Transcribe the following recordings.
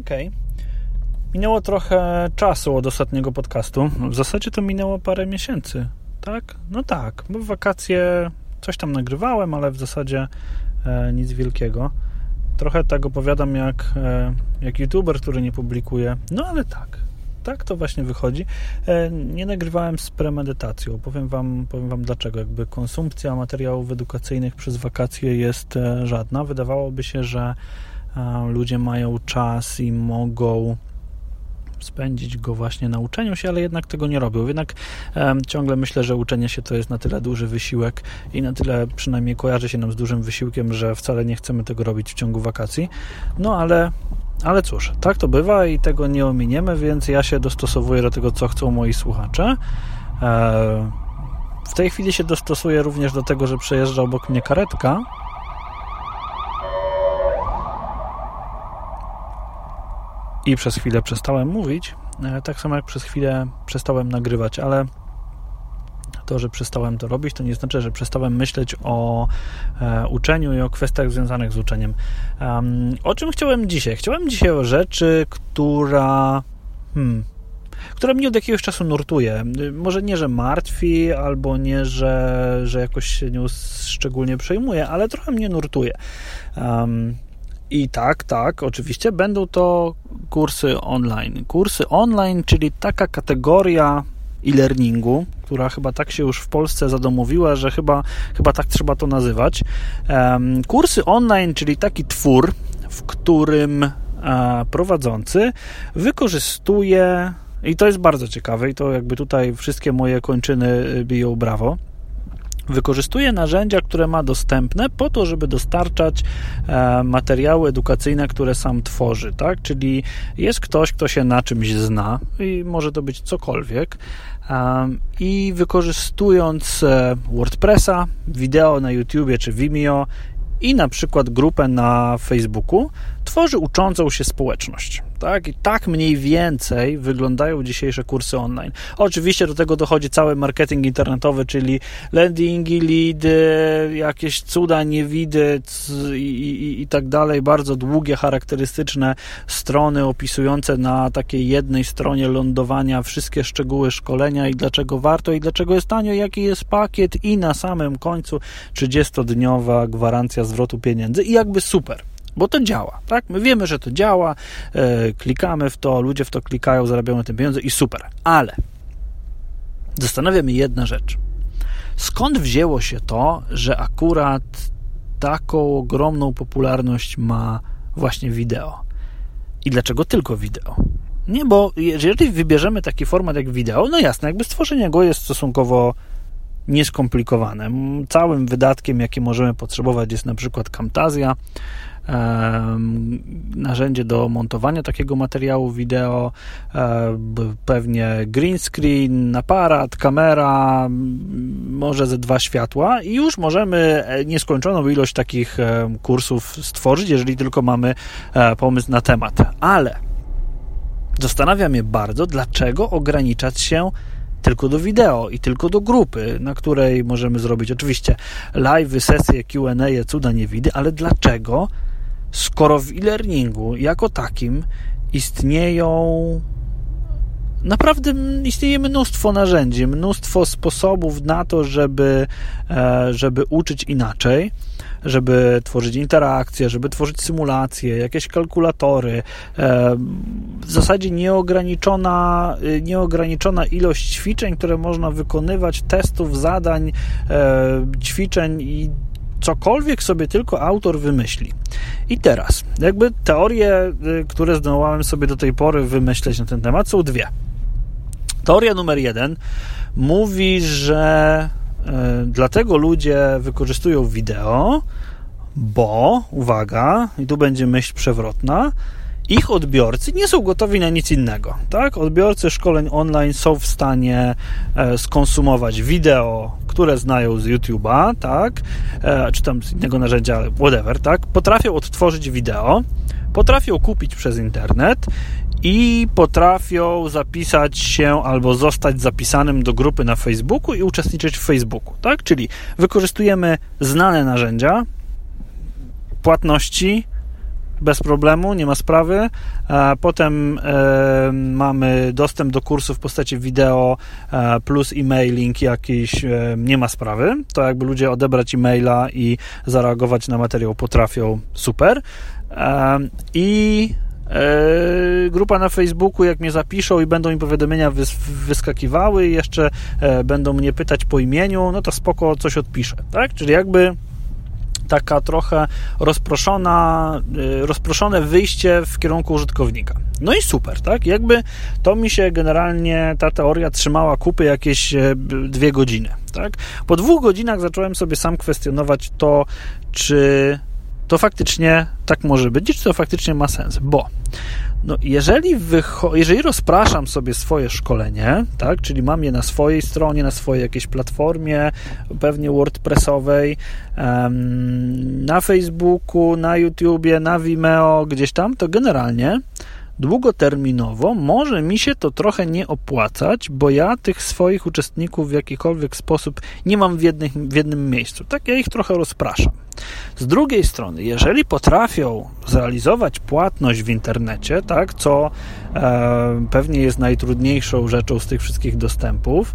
Okej. Okay. Minęło trochę czasu od ostatniego podcastu. W zasadzie to minęło parę miesięcy, tak? No tak, bo w wakacje coś tam nagrywałem, ale w zasadzie e, nic wielkiego. Trochę tak opowiadam jak, e, jak youtuber, który nie publikuje. No ale tak, tak to właśnie wychodzi. E, nie nagrywałem z premedytacją. Powiem wam, powiem wam dlaczego. Jakby konsumpcja materiałów edukacyjnych przez wakacje jest e, żadna. Wydawałoby się, że ludzie mają czas i mogą spędzić go właśnie na uczeniu się, ale jednak tego nie robią. Jednak ciągle myślę, że uczenie się to jest na tyle duży wysiłek i na tyle przynajmniej kojarzy się nam z dużym wysiłkiem, że wcale nie chcemy tego robić w ciągu wakacji. No ale ale cóż, tak to bywa i tego nie ominiemy, więc ja się dostosowuję do tego, co chcą moi słuchacze. E, w tej chwili się dostosuję również do tego, że przejeżdża obok mnie karetka. I przez chwilę przestałem mówić, e, tak samo jak przez chwilę przestałem nagrywać, ale to, że przestałem to robić, to nie znaczy, że przestałem myśleć o e, uczeniu i o kwestiach związanych z uczeniem. O czym chciałem dzisiaj? Chciałem dzisiaj o rzeczy, która. Hmm, która mnie od jakiegoś czasu nurtuje. Może nie, że martwi, albo nie, że, że jakoś się nią szczególnie przejmuje, ale trochę mnie nurtuje. Um, i tak, tak, oczywiście będą to kursy online. Kursy online, czyli taka kategoria e-learningu, która chyba tak się już w Polsce zadomowiła, że chyba, chyba tak trzeba to nazywać. Kursy online, czyli taki twór, w którym e, prowadzący wykorzystuje i to jest bardzo ciekawe i to jakby tutaj wszystkie moje kończyny biją brawo wykorzystuje narzędzia, które ma dostępne po to, żeby dostarczać e, materiały edukacyjne, które sam tworzy, tak? Czyli jest ktoś, kto się na czymś zna i może to być cokolwiek e, i wykorzystując e, WordPressa, wideo na YouTubie czy Vimeo i na przykład grupę na Facebooku, tworzy uczącą się społeczność. Tak? I tak mniej więcej wyglądają dzisiejsze kursy online. Oczywiście do tego dochodzi cały marketing internetowy, czyli landingi, leady, jakieś cuda, niewidy i, i, i tak dalej. Bardzo długie, charakterystyczne strony opisujące na takiej jednej stronie lądowania wszystkie szczegóły szkolenia i dlaczego warto i dlaczego jest tanio, jaki jest pakiet i na samym końcu 30-dniowa gwarancja zwrotu pieniędzy i jakby super bo to działa, tak? My wiemy, że to działa, e, klikamy w to, ludzie w to klikają, zarabiają na tym pieniądze i super, ale zastanawia mnie jedna rzecz. Skąd wzięło się to, że akurat taką ogromną popularność ma właśnie wideo? I dlaczego tylko wideo? Nie, bo jeżeli wybierzemy taki format jak wideo, no jasne, jakby stworzenie go jest stosunkowo nieskomplikowane. Całym wydatkiem, jaki możemy potrzebować, jest na przykład Camtasia, narzędzie do montowania takiego materiału wideo, pewnie green screen, aparat, kamera, może ze dwa światła i już możemy e, nieskończoną ilość takich kursów stworzyć, jeżeli tylko mamy e, pomysł na temat. Ale zastanawia mnie bardzo, dlaczego ograniczać się tylko do wideo i tylko do grupy, na której możemy zrobić oczywiście live, sesje, Q&A, cuda nie widy, ale dlaczego skoro w e-learningu jako takim istnieją naprawdę istnieje mnóstwo narzędzi, mnóstwo sposobów na to, żeby, e, żeby uczyć inaczej, żeby tworzyć interakcje, żeby tworzyć symulacje, jakieś kalkulatory. E, w zasadzie nieograniczona, nieograniczona ilość ćwiczeń, które można wykonywać, testów, zadań, e, ćwiczeń i cokolwiek sobie tylko autor wymyśli. I teraz, jakby teorie, które zdołałem sobie do tej pory wymyśleć na ten temat, są dwie. Teoria numer jeden mówi, że y, dlatego ludzie wykorzystują wideo, bo, uwaga, i tu będzie myśl przewrotna, ich odbiorcy nie są gotowi na nic innego. Tak? Odbiorcy szkoleń online są w stanie e, skonsumować wideo, które znają z YouTube'a, tak? E, czy tam z innego narzędzia, whatever, tak? Potrafią odtworzyć wideo, potrafią kupić przez internet i potrafią zapisać się albo zostać zapisanym do grupy na Facebooku i uczestniczyć w Facebooku, tak? Czyli wykorzystujemy znane narzędzia, płatności, bez problemu, nie ma sprawy. Potem e, mamy dostęp do kursu w postaci wideo e, plus e-mailing jakiś, e, nie ma sprawy. To jakby ludzie odebrać e-maila i zareagować na materiał potrafią, super. I grupa na Facebooku, jak mnie zapiszą i będą mi powiadomienia wyskakiwały i jeszcze będą mnie pytać po imieniu, no to spoko, coś odpiszę, tak? Czyli jakby taka trochę rozproszona, y, rozproszone wyjście w kierunku użytkownika. No i super, tak? Jakby to mi się generalnie ta teoria trzymała kupy jakieś e, dwie godziny, tak? Po dwóch godzinach zacząłem sobie sam kwestionować to, czy to faktycznie tak może być, czy to faktycznie ma sens, bo no, jeżeli, jeżeli rozpraszam sobie swoje szkolenie, tak, czyli mam je na swojej stronie, na swojej jakiejś platformie, pewnie WordPressowej, na Facebooku, na YouTubie, na Vimeo, gdzieś tam, to generalnie długoterminowo może mi się to trochę nie opłacać, bo ja tych swoich uczestników w jakikolwiek sposób nie mam w jednym, w jednym miejscu. Tak, ja ich trochę rozpraszam. Z drugiej strony, jeżeli potrafią zrealizować płatność w internecie, tak, co e, pewnie jest najtrudniejszą rzeczą z tych wszystkich dostępów,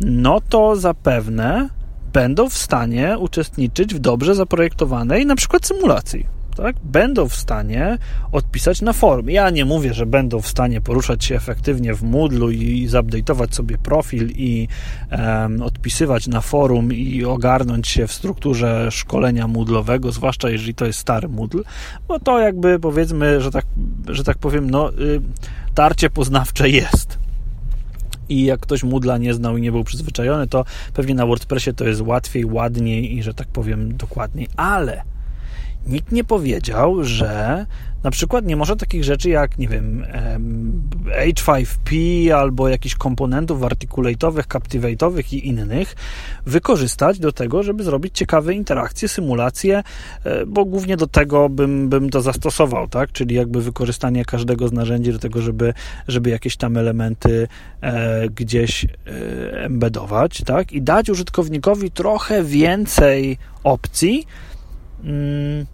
no to zapewne będą w stanie uczestniczyć w dobrze zaprojektowanej na przykład symulacji tak, będą w stanie odpisać na forum. Ja nie mówię, że będą w stanie poruszać się efektywnie w Moodle i zupdate'ować sobie profil i um, odpisywać na forum i ogarnąć się w strukturze szkolenia Moodle'owego, zwłaszcza jeżeli to jest stary Moodle, bo to jakby powiedzmy, że tak, że tak powiem, no, y, tarcie poznawcze jest. I jak ktoś Moodla nie znał i nie był przyzwyczajony, to pewnie na WordPressie to jest łatwiej, ładniej i, że tak powiem, dokładniej, ale nikt nie powiedział, że na przykład nie może takich rzeczy jak, nie wiem, H5P albo jakichś komponentów articulatowych, captivate'owych i innych wykorzystać do tego, żeby zrobić ciekawe interakcje, symulacje, e, bo głównie do tego bym, bym to zastosował, tak? Czyli jakby wykorzystanie każdego z narzędzi do tego, żeby, żeby jakieś tam elementy e, gdzieś e, embedować, tak? I dać użytkownikowi trochę więcej opcji, mm,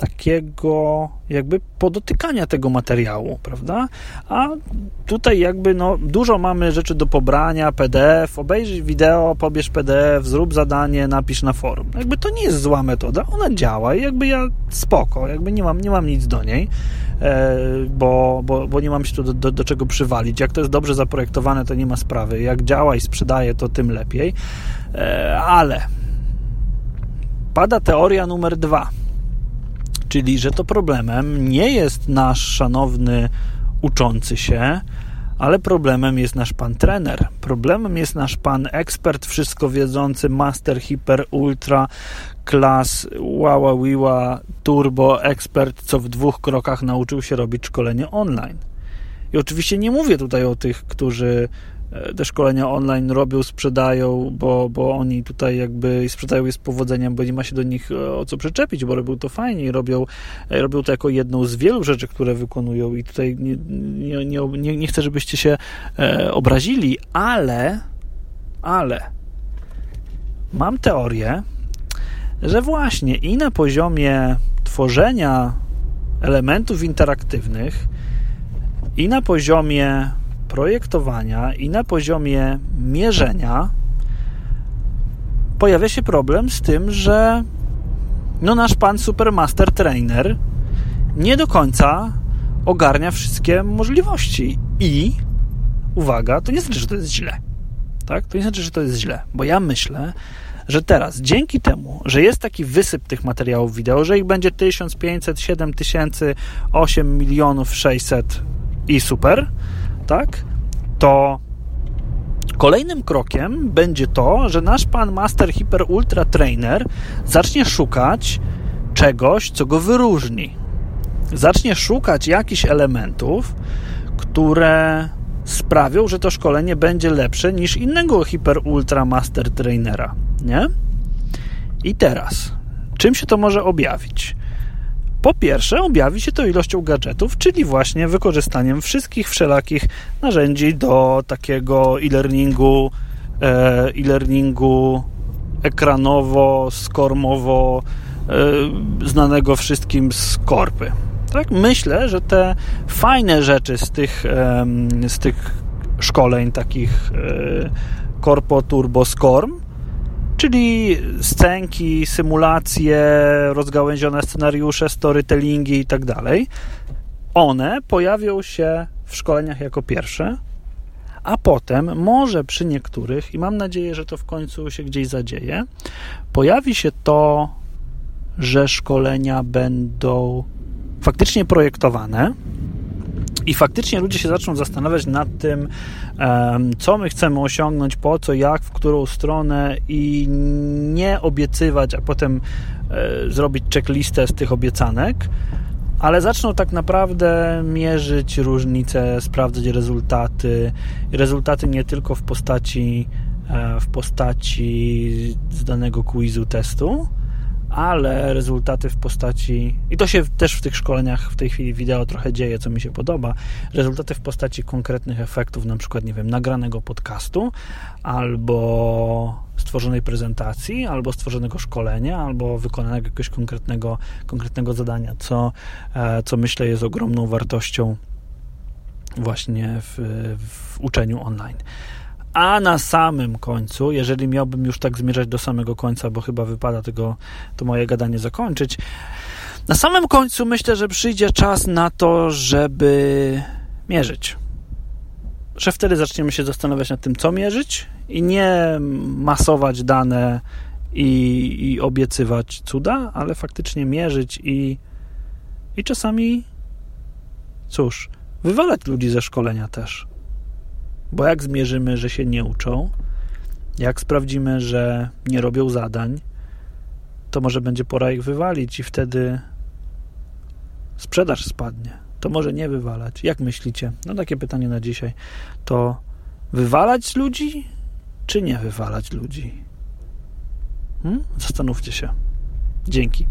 takiego jakby podotykania tego materiału, prawda? A tutaj jakby no, dużo mamy rzeczy do pobrania, PDF, obejrzyj wideo, pobierz PDF, zrób zadanie, napisz na forum. Jakby to nie jest zła metoda, ona działa i jakby ja spoko, jakby nie mam, nie mam nic do niej, e, bo, bo, bo nie mam się tu do, do, do czego przywalić. Jak to jest dobrze zaprojektowane, to nie ma sprawy. Jak działa i sprzedaje, to tym lepiej. E, ale pada teoria numer dwa – Czyli, że to problemem nie jest nasz szanowny uczący się, ale problemem jest nasz pan trener. Problemem jest nasz pan ekspert, wszystko wiedzący, master, hiper, ultra, klas, wała, wiła, turbo, ekspert, co w dwóch krokach nauczył się robić szkolenie online. I oczywiście nie mówię tutaj o tych, którzy te szkolenia online robią, sprzedają, bo, bo oni tutaj jakby sprzedają je z powodzeniem, bo nie ma się do nich e, o co przyczepić, bo robią to fajnie i robią, e, robią to jako jedną z wielu rzeczy, które wykonują. I tutaj nie, nie, nie, nie chcę, żebyście się obrazili, ale ale mam teorię, że właśnie i na poziomie tworzenia elementów interaktywnych i na poziomie projektowania i na poziomie mierzenia pojawia się problem z tym, że no nasz pan Supermaster Trainer nie do końca ogarnia wszystkie możliwości i uwaga, to nie znaczy, że to jest źle. Tak? To nie znaczy, że to jest źle, bo ja myślę, że teraz dzięki temu, że jest taki wysyp tych materiałów wideo, że ich będzie 1500, 7000, 8 milionów 600 i super, tak? To kolejnym krokiem będzie to, że nasz pan Master Hyper Ultra Trainer zacznie szukać czegoś, co go wyróżni. Zacznie szukać jakichś elementów, które sprawią, że to szkolenie będzie lepsze niż innego Hyper Ultra Master Trainera, nie? I teraz, czym się to może objawić? Po pierwsze, objawi się to ilością gadżetów, czyli właśnie wykorzystaniem wszystkich wszelakich narzędzi do takiego e-learningu, e, e-learningu ekranowo, skormowo, e, znanego wszystkim z korpy. Tak? Myślę, że te fajne rzeczy z tych, z tych szkoleń takich e, Corpo Turbo Scorm, czyli scenki, symulacje, rozgałęzione scenariusze, storytellingi i tak dalej, one pojawią się w szkoleniach jako pierwsze, a potem może przy niektórych, i mam nadzieję, że to w końcu się gdzieś zadzieje, pojawi się to, że szkolenia będą faktycznie projektowane i faktycznie ludzie się zaczną zastanawiać nad tym, co my chcemy osiągnąć, po co, jak, w którą stronę i nie obiecywać, a potem e, zrobić checklistę z tych obiecanek, ale zaczną tak naprawdę mierzyć różnice, sprawdzać rezultaty. Rezultaty nie tylko w postaci, e, w postaci z danego quizu testu, ale rezultaty w postaci, i to się też w tych szkoleniach w tej chwili wideo trochę dzieje, co mi się podoba, rezultaty w postaci konkretnych efektów, na przykład, nie wiem, nagranego podcastu, albo stworzonej prezentacji, albo stworzonego szkolenia, albo wykonanego jakiegoś konkretnego, konkretnego zadania, co, e, co myślę jest ogromną wartością właśnie w, w uczeniu online. A na samym końcu, jeżeli miałbym już tak zmierzać do samego końca, bo chyba wypada tego, to moje gadanie zakończyć, na samym końcu myślę, że przyjdzie czas na to, żeby mierzyć. Że wtedy zaczniemy się zastanawiać nad tym, co mierzyć i nie masować dane i, i obiecywać cuda, ale faktycznie mierzyć i, i czasami, cóż, wywalać ludzi ze szkolenia też. Bo jak zmierzymy, że się nie uczą, jak sprawdzimy, że nie robią zadań, to może będzie pora ich wywalić i wtedy sprzedaż spadnie. To może nie wywalać. Jak myślicie? No takie pytanie na dzisiaj. To wywalać ludzi, czy nie wywalać ludzi? Hmm? Zastanówcie się. Dzięki.